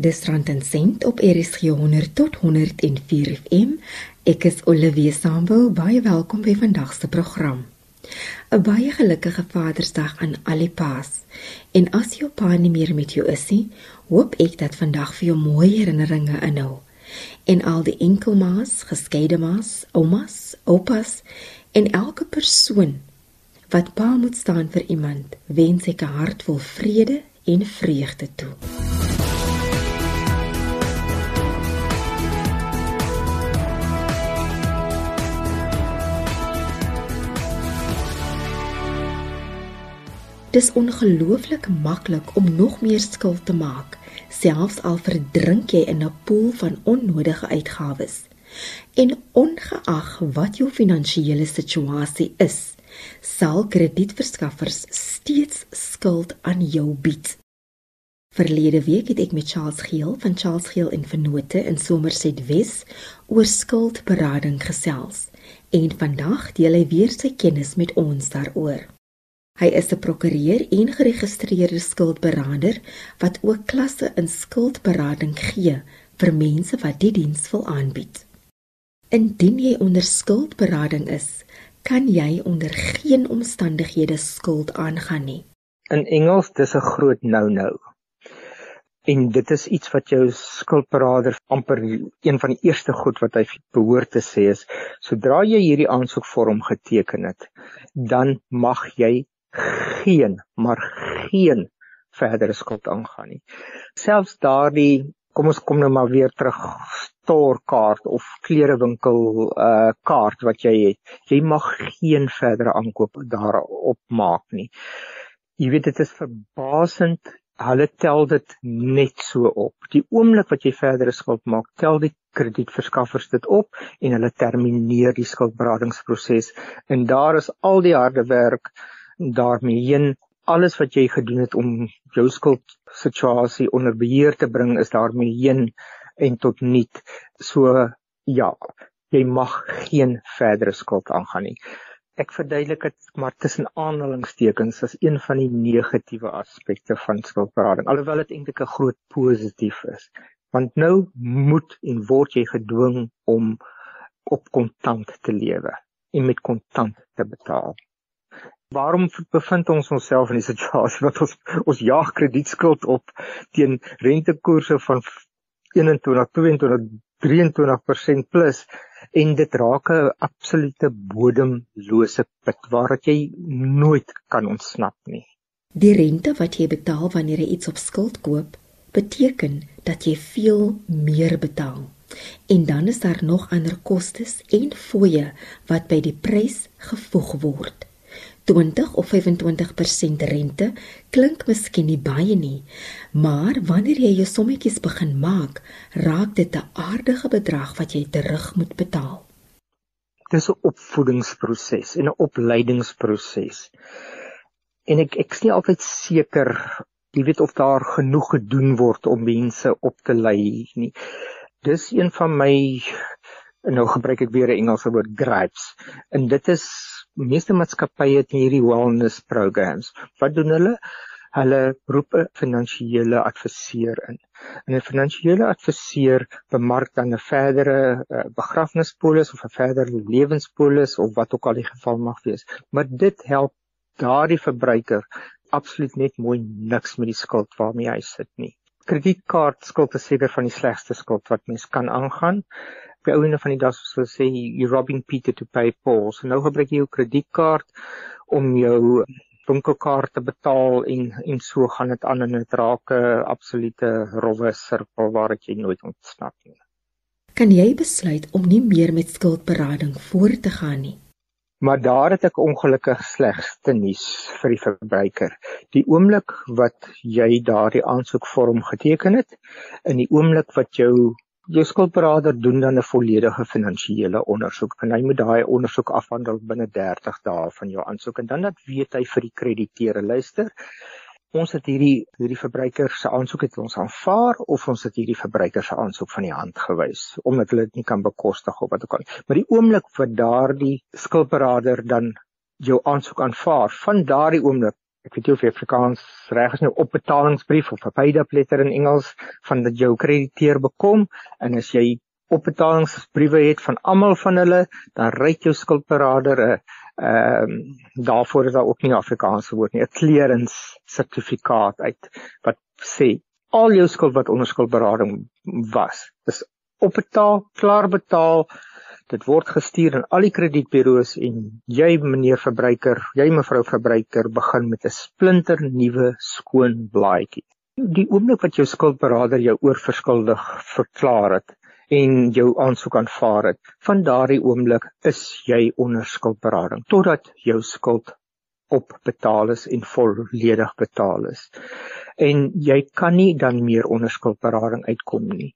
Dis rand en sent op RSG 100 tot 104 FM. Ek is Olivia Sambu, baie welkom by vandag se program. 'n Baie gelukkige Vadersdag aan al die paas. En as jou pa nie meer met jou is nie, hoop ek dat vandag vir jou mooi herinneringe inhou. En al die enkelmaas, geskeide maas, oumas, oupas en elke persoon wat pa moet staan vir iemand, wens ek 'n hartvol vrede en vreugde toe. Dis ongelooflik maklik om nog meer skuld te maak, selfs al verdrink jy in 'n poel van onnodige uitgawes. En ongeag wat jou finansiële situasie is, sal kredietverskaffers steeds skuld aan jou bied. Verlede week het ek met Charles Geel van Charles Geel en Vennote in Somerset Wes oor skuldberading gesels en vandag deel hy weer sy kennis met ons daaroor. Hy is 'n prokureur en geregistreerde skuldberader wat ook klasse in skuldberading gee vir mense wat die diens wil aanbied. Indien jy onder skuldberading is, kan jy onder geen omstandighede skuld aangaan nie. In Engels dis 'n groot no-no. En dit is iets wat jou skuldberader amper een van die eerste goed wat hy behoort te sê is, sodra jy hierdie aansoekvorm geteken het, dan mag jy geen maar geen verdere skuld aangaan nie. Selfs daardie kom ons kom nou maar weer terug storekaart of klerewinkel uh kaart wat jy het. Jy mag geen verdere aankoop daarop maak nie. Jy weet dit is verbasend hulle tel dit net so op. Die oomblik wat jy verdere skuld maak, tel die kredietverskaffers dit op en hulle termineer die skuldberadingsproses en daar is al die harde werk daarmee heen. Alles wat jy gedoen het om jou skuld situasie onder beheer te bring is daarmee heen en tot niet. So ja jy mag geen verdere skuld aangaan nie. Ek verduidelik dit maar tussen aanhalingstekens as een van die negatiewe aspekte van skuldberading alhoewel dit eintlik 'n groot positief is. Want nou moet en word jy gedwing om op kontant te lewe en met kontant te betaal Waarom bevind ons onsself in die situasie wat ons ons jaag kredietskuld op teen rentekoerse van 21, 22, 23% plus en dit raak 'n absolute bodemlose put waaruit jy nooit kan ontsnap nie. Die rente wat jy betaal wanneer jy iets op skuld koop, beteken dat jy veel meer betaal. En dan is daar nog ander kostes en fooie wat by die prys gevoeg word. 20 of 25% rente klink miskien nie baie nie, maar wanneer jy jou sommetjies begin maak, raak dit 'n aardige bedrag wat jy terug moet betaal. Dis 'n opvoedingsproses en 'n opleidingsproses. En ek ek is nie altyd seker, jy weet of daar genoeg gedoen word om mense op te lei nie. Dis een van my nou gebruik ek weer 'n Engelse woord gripes. En dit is meeste maatskappye het hierdie wellness programs. Wat doen hulle? Hulle roep 'n finansiële adviseur in. En 'n finansiële adviseur bemark dan 'n verdere uh, begrafnispolis of 'n verdere lewenspolis of wat ook al die geval mag wees. Maar dit help daardie verbruiker absoluut net mooi niks met die skuld waarmee hy sit nie. Kredietkaart skuld is seker van die slegste skuld wat mens kan aangaan op die ouene van die dag soos hulle sê you robbing Peter to pay Paul. So nou gebruik jy jou kredietkaart om jou winkelkaart te betaal en en so gaan dit aan en dit raak 'n absolute rowwe sirkel waar jy nooit ontsnap nie. Kan jy besluit om nie meer met skuldberading voort te gaan nie? Maar daar het ek ongelukkig slegste nuus vir die verbruiker. Die oomblik wat jy daardie aansoekvorm geteken het, in die oomblik wat jou Jou skuldberader doen dan 'n volledige finansiële ondersoek en hy moet daai ondersoek afhandel binne 30 dae van jou aansoek en dan dat weet hy vir die krediteure luister. Ons het hierdie hierdie verbruiker se aansoek het ons aanvaar of ons het hierdie verbruiker se aansoek van die hand gewys omdat hulle dit nie kan bekostig of wat ook al. Maar die oomblik wat daardie skuldberader dan jou aansoek aanvaar, van daardie oomblik ek weet nie of Afrikaans reg is nie opbetalingsbrief of 'n paid-up letter in Engels van dat jou krediteer bekom en as jy opbetalingsbriewe het van almal van hulle, dan ry jou skuldberader 'n ehm um, daarvoor is daar ook nie Afrikaanse woord nie, 'n clearance sertifikaat uit wat sê al jou skuld wat onder skuldberading was, is opbetaal, klaar betaal. Dit word gestuur aan al die kredietburo's en jy meneer verbruiker, jy mevrou verbruiker begin met 'n splinter nuwe skoon blaadjie. Die oomblik wat jou skuldberader jou oorverskuldig verklaar het en jou aansoek aanvaar het, van daardie oomblik is jy onder skuldberading totdat jou skuld opbetaal is en volledig betaal is. En jy kan nie dan meer onder skuldberading uitkom nie.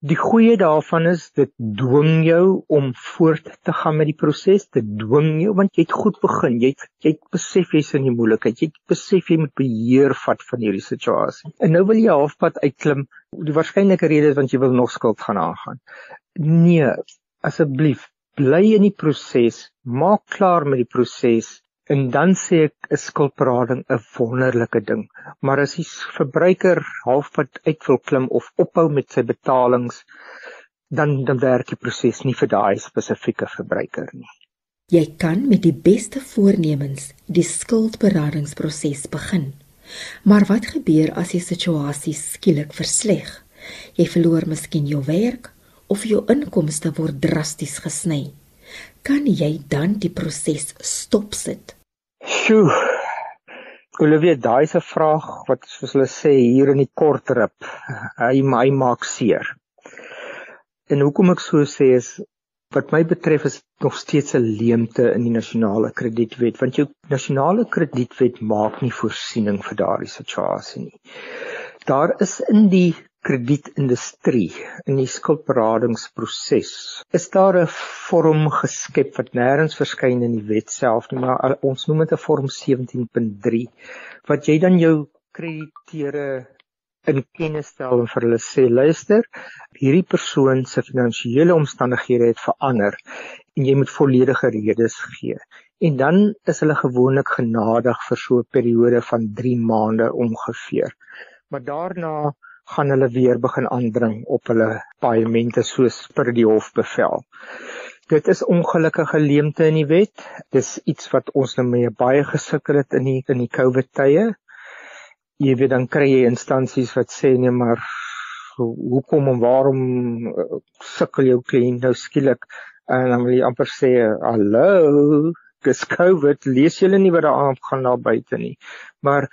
Die goeie daarvan is dit dwing jou om voort te gaan met die proses, dit dwing jou want jy het goed begin. Jy het, jy het besef jy's in die moeilikheid. Jy het besef jy moet beheer vat van hierdie situasie. En nou wil jy halfpad uitklim. Die waarskynlike rede is want jy wil nog skuld gaan aangaan. Nee, asseblief, bly in die proses. Maak klaar met die proses En dan sê ek 'n skuldberading 'n wonderlike ding. Maar as die verbruiker halfpad uit wil klim of ophou met sy betalings, dan dan werk die proses nie vir daai spesifieke verbruiker nie. Jy kan met die beste voornemens die skuldberadingsproses begin. Maar wat gebeur as die situasie skielik versleg? Jy verloor miskien jou werk of jou inkomste word drasties gesny. Kan jy dan die proses stopsit? Sjoe. Olivia, daai 'n vraag wat soos hulle sê hier in die kort rip. Hy my maak seer. En hoekom ek so sê is wat my betref is nog steeds 'n leemte in die nasionale kredietwet want jou nasionale kredietwet maak nie voorsiening vir daardie situasie nie. Daar is in die kredietindustrie in die skuldberadingsproses is daar 'n vorm geskep wat nêrens verskyn in die wet self nie maar ons noem dit 'n vorm 17.3 wat jy dan jou krediteure in kennis stel en vir hulle sê luister hierdie persoon se finansiële omstandighede het verander en jy moet volledige redes gee. En dan is hulle gewoonlik genadig vir so 'n periode van 3 maande ongeveer. Maar daarna gaan hulle weer begin aandring op hulle paemente soos per die hof bevel. Dit is ongelukkige leemte in die wet. Dis iets wat ons nou mee baie gesukkel het in die in die COVID tye. Jy weet dan kry jy instansies wat sê nee maar hoekom en waarom uh, sukkel jou kliënt nou skielik en dan wil jy amper sê hallo dis COVID, lees julle nie wat daar aangaan daar buite nie. Maar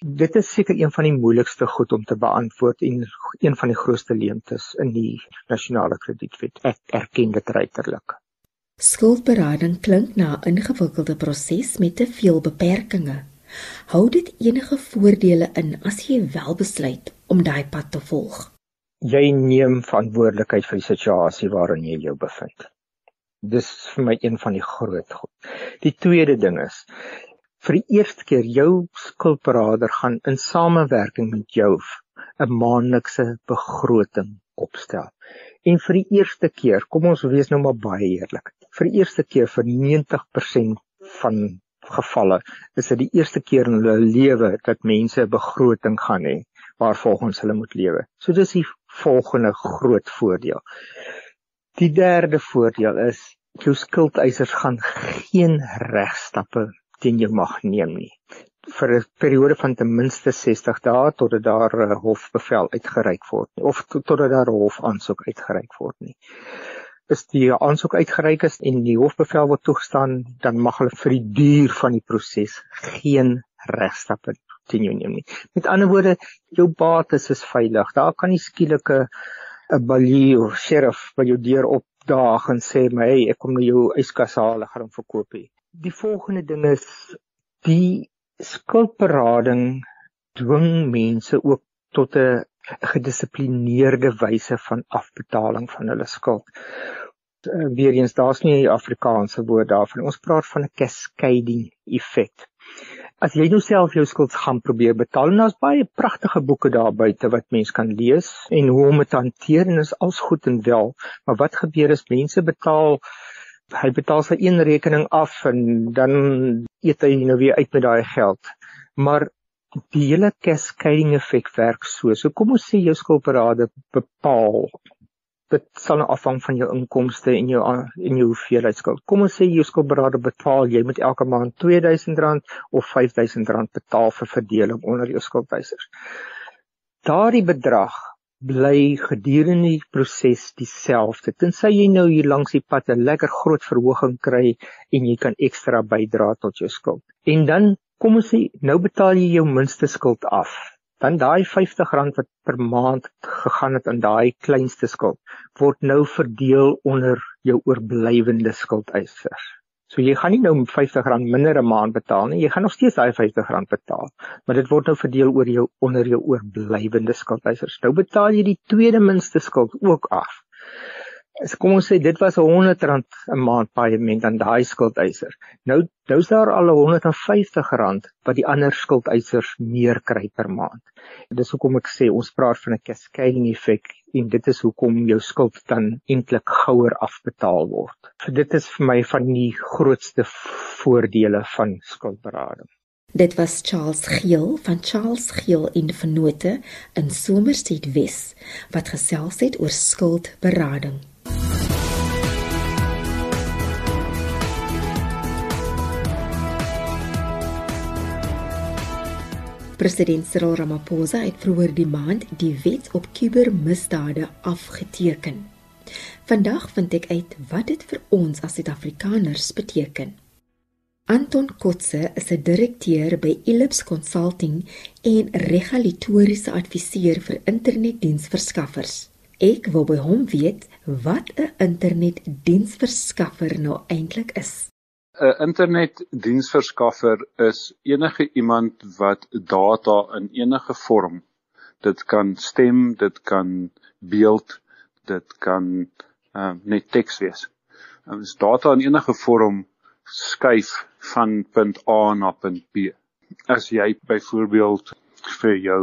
dit is seker een van die moeilikste goed om te beantwoord en een van die grootste leemtes in die nasionale kredietwet. Ek erken dit ruiterlik. Skuldberading klink na 'n ingewikkelde proses met te veel beperkings. Hou dit enige voordele in as jy wel besluit om daai pad te volg? Jy neem verantwoordelikheid vir die situasie waarin jy jou bevind. Dis vir my een van die groot goed. Die tweede ding is vir die eerste keer jou skuldberader gaan in samewerking met jou 'n maandelikse begroting opstel. En vir die eerste keer, kom ons wees nou maar baie eerlik. Vir die eerste keer vir 90% van gevalle is dit die eerste keer in hulle lewe dat mense 'n begroting gaan hê waarvolgens hulle moet lewe. So dis die volgende groot voordeel. Die derde voordeel is jou skuldeisers gaan geen regstappe teen jou mag neem nie vir 'n periode van ten minste 60 dae totdat daar 'n hofbevel uitgereik word of totdat daar 'n hofaansoek uitgereik word nie. As die aansoek uitgereik is en die hofbevel word toegestaan, dan mag hulle vir die duur van die proses geen regstappe teen jou neem nie. Met ander woorde, jou bates is veilig. Daar kan nie skielike 'n balie of sheriff by jou deur opdaag en sê my hey, ek kom na jou yskas haal en gaan hom verkoop hê. Die volgende ding is die skuldberading dwing mense ook tot 'n gedissiplineerde wyse van afbetaling van hulle skuld. Uh, Weereens daar's nie 'n Afrikaanse woord daarvan. Ons praat van 'n cascading effek as jy nou self jou skuld gaan probeer betaal en daar's baie pragtige boeke daar buite wat mens kan lees en hoe om dit te hanteer en is alles goed en wel maar wat gebeur as mense betaal hy betaal sy een rekening af en dan eet hy nou weer uit met daai geld Maar die hele cascading effek werk so. So kom ons sê jou skuldberade bepaal dit sal nou afhang van jou inkomste en jou en jou hoeveelheid skuld. Kom ons sê jou skuldberade betaal jy moet elke maand R2000 of R5000 betaal vir verdeling onder jou skuldeisers. Daardie bedrag bly gedurende die proses dieselfde. Tensy jy nou hier langs die pad 'n lekker groot verhoging kry en jy kan ekstra bydra tot jou skuld. En dan kom ons sê nou betaal jy jou minste skuld af. Dan daai R50 wat per maand gegaan het aan daai kleinste skuld word nou verdeel onder jou oorblywende skuldeisers. So jy gaan nie nou R50 minder 'n maand betaal nie, jy gaan nog steeds daai R50 betaal, maar dit word nou verdeel oor jou onder jou oorblywende skuldeisers. Nou betaal jy die tweede minste skuld ook af. Kom ons sê dit was R100 'n maand paaiement aan daai skuldeiser. Nou nou's daar al R150 wat die ander skuldeisers meer kry per maand. Dis hoekom ek sê ons praat van 'n cascading effek en dit is hoekom jou skuld dan eintlik gouer afbetaal word. So dit is vir my van die grootste voordele van skuldberading. Dit was Charles Geel van Charles Geel en Vennote in Somerset Wes wat gesels het oor skuldberading. President Cyril Ramaphosa het vroeër die maand die wet op kubermisdade afgeteken. Vandag vind ek uit wat dit vir ons as Suid-Afrikaners beteken. Anton Kotse is 'n direkteur by Ellipse Consulting en regulatoriese adviseur vir internetdiensverskaffers. Ek wil by hom weet wat 'n internetdiensverskaffer nou eintlik is. 'n internetdiensverskaffer is enige iemand wat data in enige vorm dit kan stem, dit kan beeld, dit kan uh, net teks wees. Ons data in enige vorm skuif van punt A na punt B. As jy byvoorbeeld vir jou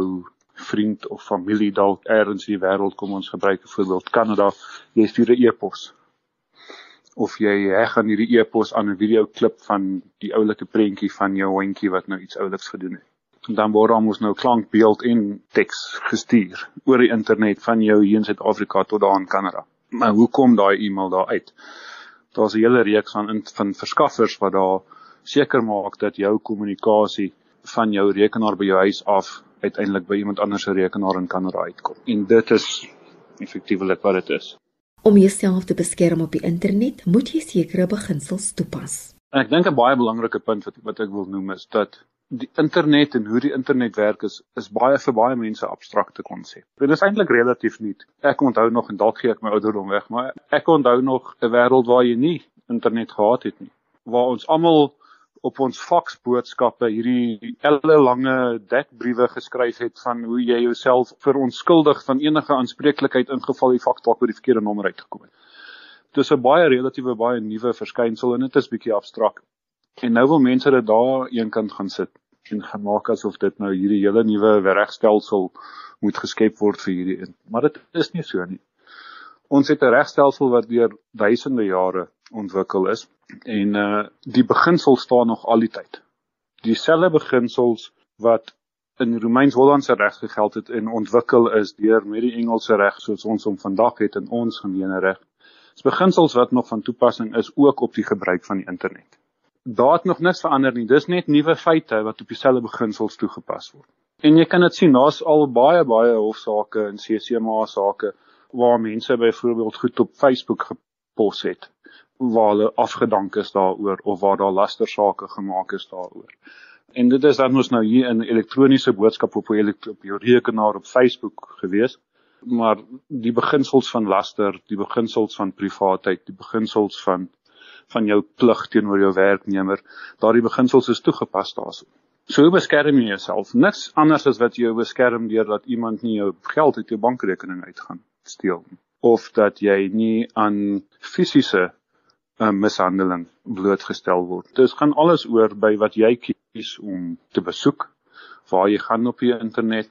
vriend of familie dalk ergens in die wêreld kom ons gebruik 'n voorbeeld Kanada, jy stuur 'n e-pos of jy heg aan hierdie e-pos aan 'n video klip van die oulike prentjie van jou hondjie wat nou iets ouliks gedoen het. En dan word ons nou klank, beeld en teks gestuur oor die internet van jou hier in Suid-Afrika tot daar in Kanada. Maar hoe kom daai e-mail daar uit? Daar's 'n hele reeks van van verskaffers wat daar seker maak dat jou kommunikasie van jou rekenaar by jou huis af uiteindelik by iemand anders se rekenaar in Kanada uitkom. En dit is effektiewelik wat dit is. Om jouself te beskerm op die internet, moet jy sekere beginsels toepas. En ek dink 'n baie belangrike punt wat wat ek wil noem is dat die internet en hoe die internet werk is is baie vir baie mense abstrakte konsep. Dit is eintlik relatief nuut. Ek onthou nog en dalk gee ek my ouderdom weg, maar ek onthou nog 'n wêreld waar jy nie internet gehad het nie. Waar ons almal op ons faksboodskappe hierdie elle lange dekbriewe geskryf het van hoe jy jouself verontskuldig van enige aanspreeklikheid ingeval die faks dalk by die verkeerde nommer uitgekom het. Dit is 'n baie relatiewe baie nuwe verskynsel en dit is bietjie abstrakt. En nou wil mense dit daar eenkant gaan sit en gemaak asof dit nou hierdie hele nuwe regstelsel moet geskep word vir hierdie. Maar dit is nie so nie. Ons het 'n regstelsel wat deur duisende jare ontwikkel is en uh die beginsels staan nog al die tyd. Dieselfde beginsels wat in Romeins-Hollandse reg gegeld het en ontwikkel is deur met die Engelse reg soos ons hom vandag het in ons gemeene reg. Dis beginsels wat nog van toepassing is ook op die gebruik van die internet. Daar het nog niks verander nie. Dis net nuwe feite wat op dieselfde beginsels toegepas word. En jy kan dit sien, daar's al baie baie hofsaake en CCMA sake waar mense byvoorbeeld goed op Facebook gepos het waar hulle afgedank is daaroor of waar daar lastersake gemaak is daaroor. En dit is dan mos nou hier in elektroniese boodskap op jou op jou rekenaar op Facebook gewees. Maar die beginsels van laster, die beginsels van privaatheid, die beginsels van van jou plig teenoor jou werknemer, daardie beginsels is toegepas daarso. So hoe beskerm jy jouself? Niks anders as wat jy beskerm deurdat iemand nie jou geld uit jou bankrekening uitgaan steel nie of dat jy nie aan fisiese uh, mishandeling blootgestel word. Dit gaan alles oor by wat jy kies om te besoek, waar jy gaan op die internet,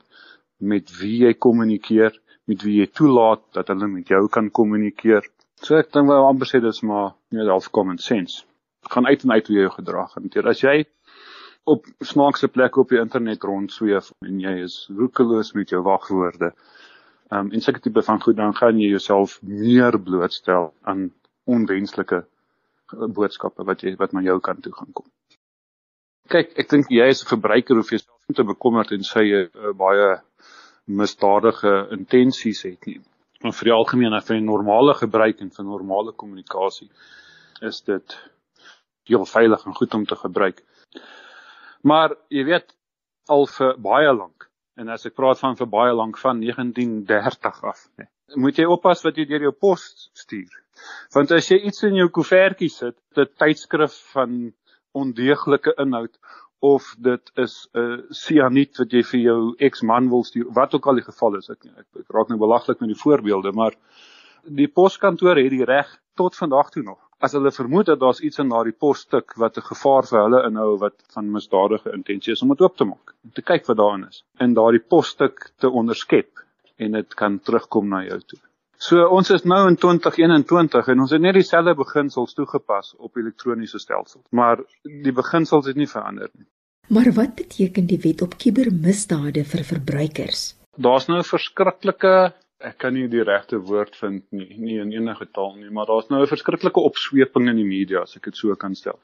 met wie jy kommunikeer, met wie jy toelaat dat hulle met jou kan kommunikeer. So ek dink wel amper sê dis maar net half common sense. Dit gaan uit en uit hoe jy gedrag hanteer. As jy op snaakse plekke op die internet rondsweef en jy is roekeloos met jou wagwoorde. Um en sulke tipe van goed dan gaan jy jouself meer blootstel aan onwenslike boodskappe wat jy wat na jou kant toe gaan kom. Kyk, ek dink jy as 'n verbruiker hoef jouself nie te bekommer en sê jy uh, baie misdadige intensies het nie. Maar vir die algemeen vir 'n normale gebruik en vir normale kommunikasie is dit heel veilig en goed om te gebruik. Maar jy weet al vir baie lank en as ek praat van vir baie lank van 1930 af, nee, moet jy oppas wat jy deur jou pos stuur. Want as jy iets in jou koevertjie sit, 'n tydskrif van ondeeglike inhoud of dit is 'n uh, sianiet wat jy vir jou eksman wil stuur, wat ook al die geval is. Ek ek, ek raak nou belaglik met die voorbeelde, maar die poskantoor het die reg tot vandag toe nog as hulle vermoed dat daar's iets in daardie posstuk wat 'n gevaar vir hulle inhou wat van misdadige intensie is om dit oop te maak en te kyk wat daarin is en daardie posstuk te onderskep en dit kan terugkom na jou toe. So ons is nou in 2021 en ons het net dieselfde beginsels toegepas op elektroniese stelsels, maar die beginsels het nie verander nie. Maar wat beteken die wet op kubermisdade vir verbruikers? Daar's nou verskriklike ek kan nie die regte woord vind nie, nie in enige taal nie, maar daar's nou 'n verskriklike opsweping in die media, as ek dit so kan stel,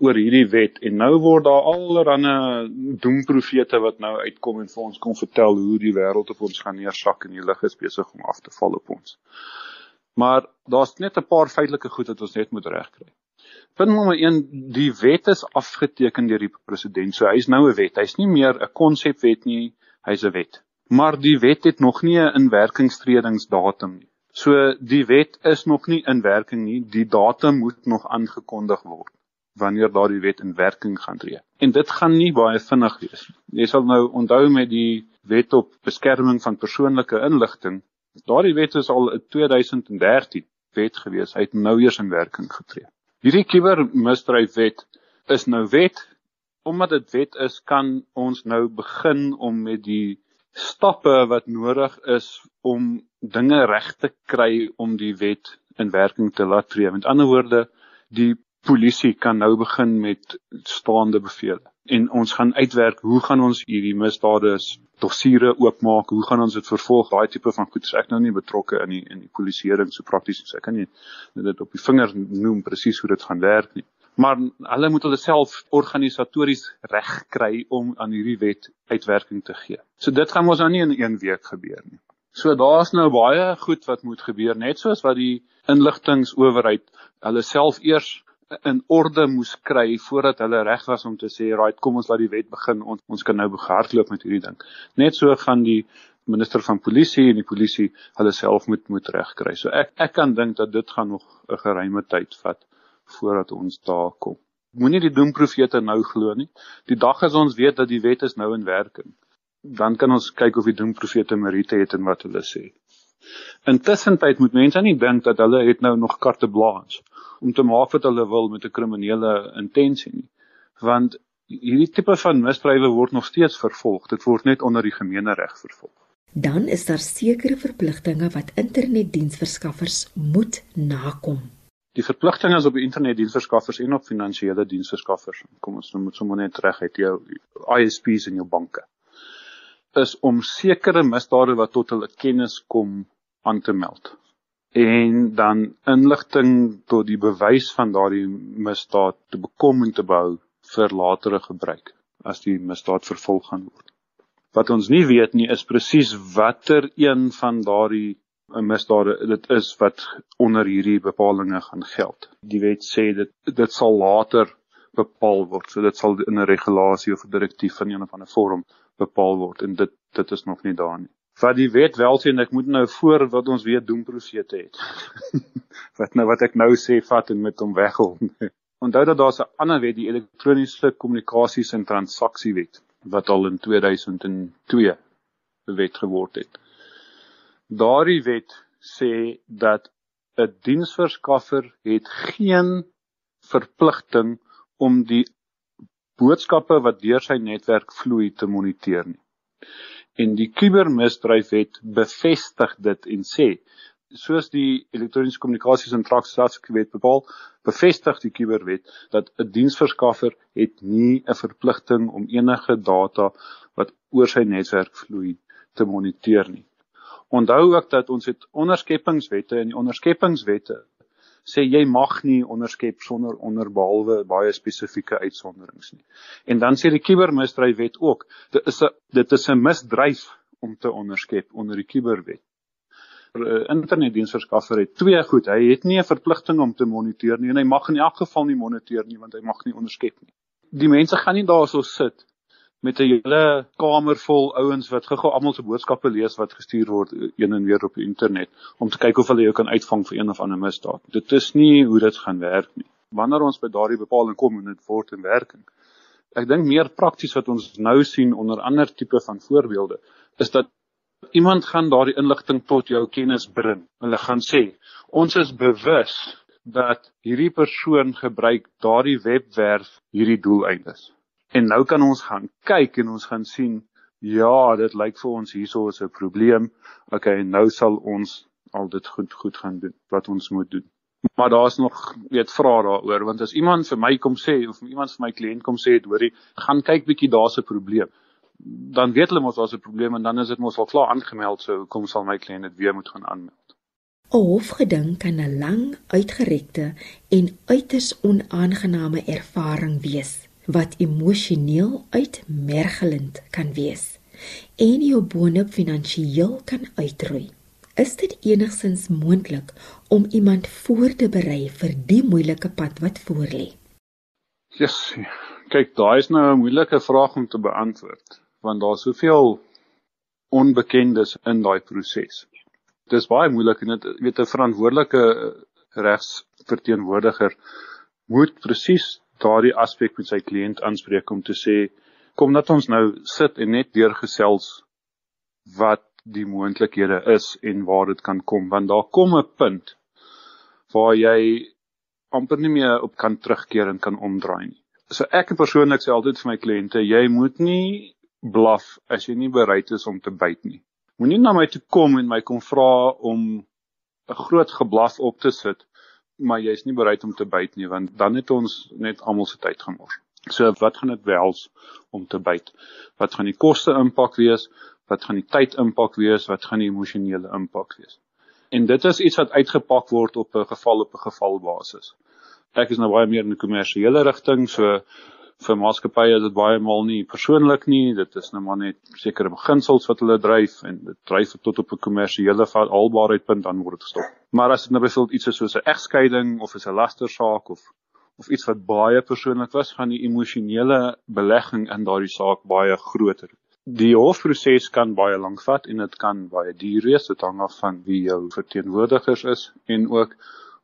oor hierdie wet en nou word daar allerlei doemprofete wat nou uitkom en vir ons kom vertel hoe die wêreld op ons gaan neersak en die lig is besig om af te val op ons. Maar daar's net 'n paar feitelike goed wat ons net moet regkry. Punt nommer 1, die wet is afgeteken deur die president. So hy's nou 'n wet. Hy's nie meer 'n konsepwet nie, hy's 'n wet maar die wet het nog nie 'n inwerkingstredingsdatum nie. So die wet is nog nie in werking nie. Die datum moet nog aangekondig word wanneer daardie wet in werking gaan tree. En dit gaan nie baie vinnig wees nie. Jy sal nou onthou met die wet op beskerming van persoonlike inligting. Daardie wet is al in 2013 wet gewees. Hy het nou eers in werking getree. Hierdie kubermisdryfwet is nou wet. Omdat dit wet is, kan ons nou begin om met die stappe wat nodig is om dinge reg te kry om die wet in werking te laat tree. Met ander woorde, die polisie kan nou begin met staande bevele. En ons gaan uitwerk hoe gaan ons hierdie misdade dossiere oopmaak, hoe gaan ons dit vervolg, daai tipe van goed. Ek nou nie betrokke in die in die polisieering so prakties so ek kan nie dit op die vinger noem presies hoe dit gaan werk nie maar hulle moet hulle self organisatories reg kry om aan hierdie wet uitwerking te gee. So dit gaan mos nou nie in een week gebeur nie. So daar's nou baie goed wat moet gebeur net soos wat die inligtingowerheid hulle self eers in orde moes kry voordat hulle reg was om te sê right kom ons laat die wet begin ons ons kan nou begardloop met hierdie ding. Net so gaan die minister van polisie en die polisie hulle self moet moet regkry. So ek ek kan dink dat dit gaan nog 'n geruime tyd vat voordat ons daar kom. Moenie die doemprofete nou glo nie. Die dag as ons weet dat die wet is nou in werking, dan kan ons kyk of die doemprofete meriete het in wat hulle sê. Intussen tyd moet mense nie dink dat hulle het nou nog carte blanche om te maak wat hulle wil met 'n kriminele intensie nie. Want hierdie tipe van misdrywe word nog steeds vervolg. Dit word net onder die gemeenereg vervolg. Dan is daar sekere verpligtinge wat internetdiensverskaffers moet nakom. Die verpligting is op die internetdiensverskaffers en op finansiële diensverskaffers. Kom ons moet sommer net reg uit jou ISPs en jou banke. Is om sekere misdade wat tot hulle kennis kom aan te meld. En dan inligting tot die bewys van daardie misdaad te bekom en te behou vir latere gebruik as die misdaad vervolg gaan word. Wat ons nie weet nie is presies watter een van daardie 'n misdaad dit is wat onder hierdie bepalinge gaan geld. Die wet sê dit dit sal later bepaal word. So dit sal in 'n regulasie of 'n direktief van een of ander vorm bepaal word en dit dit is nog nie daar nie. Wat die wet wel sê en ek moet nou voor wat ons weet doen profete het. wat nou wat ek nou sê vat en met hom weghol. Onthou dat daar 'n ander wet, die elektroniese kommunikasies en transaksiewet wat al in 2002 bewet geword het. Daardie wet sê dat 'n diensverskaffer het geen verpligting om die boodskappe wat deur sy netwerk vloei te moniteer nie. En die kubermisdryfwet bevestig dit en sê soos die elektroniese kommunikasie en transaksiewet bepaal, bevestig die kuberwet dat 'n diensverskaffer het nie 'n verpligting om enige data wat oor sy netwerk vloei te moniteer nie. Onthou ook dat ons het onderskepingswette en die onderskepingswette sê jy mag nie onderskep sonder onderbehalwe baie spesifieke uitsonderings nie. En dan sê die kubermisdryfwet ook, dit is 'n dit is 'n misdryf om te onderskep onder die kuberwet. 'n uh, internetdiensverskaffer het twee goed. Hy het nie 'n verpligting om te moniteer nie en hy mag in elk geval nie moniteer nie want hy mag nie onderskep nie. Die mense gaan nie daarso sit met 'n hele kamer vol ouens wat gou-gou almal se boodskappe lees wat gestuur word een en weer op die internet om te kyk of hulle jou kan uitvang vir een of ander misdaad. Dit is nie hoe dit gaan werk nie. Wanneer ons by daardie bepaling kom en dit word in werking. Ek dink meer prakties wat ons nou sien onder ander tipe van voorbeelde is dat iemand gaan daardie inligting tot jou kennis bring. Hulle gaan sê, ons is bewus dat hierdie persoon gebruik daardie webwerf hierdie doeleindes. En nou kan ons gaan kyk en ons gaan sien, ja, dit lyk vir ons hierso is 'n probleem. Okay, nou sal ons al dit goed goed gaan doen wat ons moet doen. Maar daar's nog weet vra daaroor want as iemand vir my kom sê of iemand vir my kliënt kom sê, hoorie, gaan kyk bietjie daar's 'n probleem dan weet hulle mos daar's 'n probleem en dan is dit mos al klaar aangemeld so kom sal my kliënt dit weer moet gaan aanmeld. 'n Hofgeding kan 'n lang uitgerekte en uiters onaangename ervaring wees wat emosioneel uitmergelend kan wees en jou boonop finansiëel kan uitroei. Is dit enigsins moontlik om iemand voor te berei vir die moeilike pad wat voorlê? Yes. Kyk, daai is nou 'n moeilike vraag om te beantwoord want daar's soveel onbekendes in daai proses. Dis baie moeilik en dit weet 'n verantwoordelike regsverteenwoordiger moet presies daardie aspek met sy kliënt aanspreek om te sê kom dat ons nou sit en net deurgesels wat die moontlikhede is en waar dit kan kom want daar kom 'n punt waar jy amper nie meer op kan terugkeer en kan omdraai nie. So ek persoonlik sê altyd vir my kliënte, jy moet nie blaf as jy nie bereid is om te byt nie. Moenie na my toe kom en my kom vra om 'n groot geblaf op te sit, maar jy's nie bereid om te byt nie want dan het ons net almal se tyd gemors. So wat gaan dit behels om te byt? Wat gaan die koste impak wees? Wat gaan die tyd impak wees? Wat gaan die emosionele impak wees? En dit is iets wat uitgepak word op 'n geval op 'n geval basis. Ek is nou baie meer in die kommersiële rigting, so vir maatskappye is dit baie maal nie persoonlik nie, dit is nou maar net sekere beginsels wat hulle dryf en dit dryf tot op 'n kommersiële haalbaarheidpunt dan word dit gestop. Maar as dit nou byvoorbeeld iets is soos 'n egskeiding of is 'n lastersaak of of iets wat baie persoonlik was, gaan die emosionele belegging in daardie saak baie groter. Die hofproses kan baie lank vat en dit kan baie duur wees, dit hang af van wie jou verteenwoordigers is en ook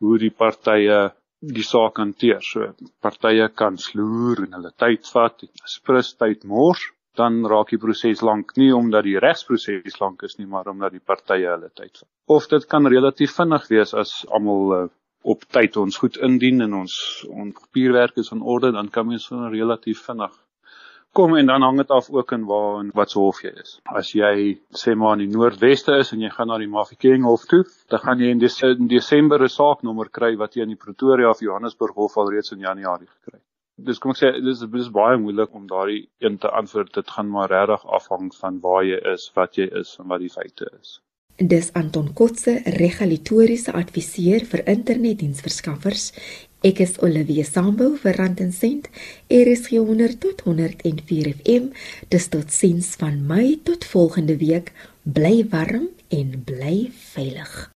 hoe die partye die saak hanteer. So partye kan sloer en hulle tyd vat sprus tyd mors, dan raak die proses lank nie omdat die regsproses lank is nie, maar omdat die partye hulle tyd vat. Of dit kan relatief vinnig wees as almal uh, op tyd ons goed indien en ons ons papierwerk is in orde, dan kan mens relatief vinnig kom en dan hang dit af ook in waar en wat se hof jy is. As jy sê maar in die noordweste is en jy gaan na die Mafeking hof toe, dan gaan jy in, Des in Desember 'n saaknommer kry wat jy in die Pretoria of Johannesburg hof al reeds in Januarie gekry het. Dis kom ek sê dis dis baie moeilik om daardie een te antwoord. Dit gaan maar regtig afhang van waar jy is, wat jy is en wat die feite is. Dis Anton Kotse, regulatoriese adviseur vir internetdiensverskaffers Ek is Olivia Sambo vir Rand en Sent. Is 100 tot 104 FM. Dis tot sins van my tot volgende week. Bly warm en bly veilig.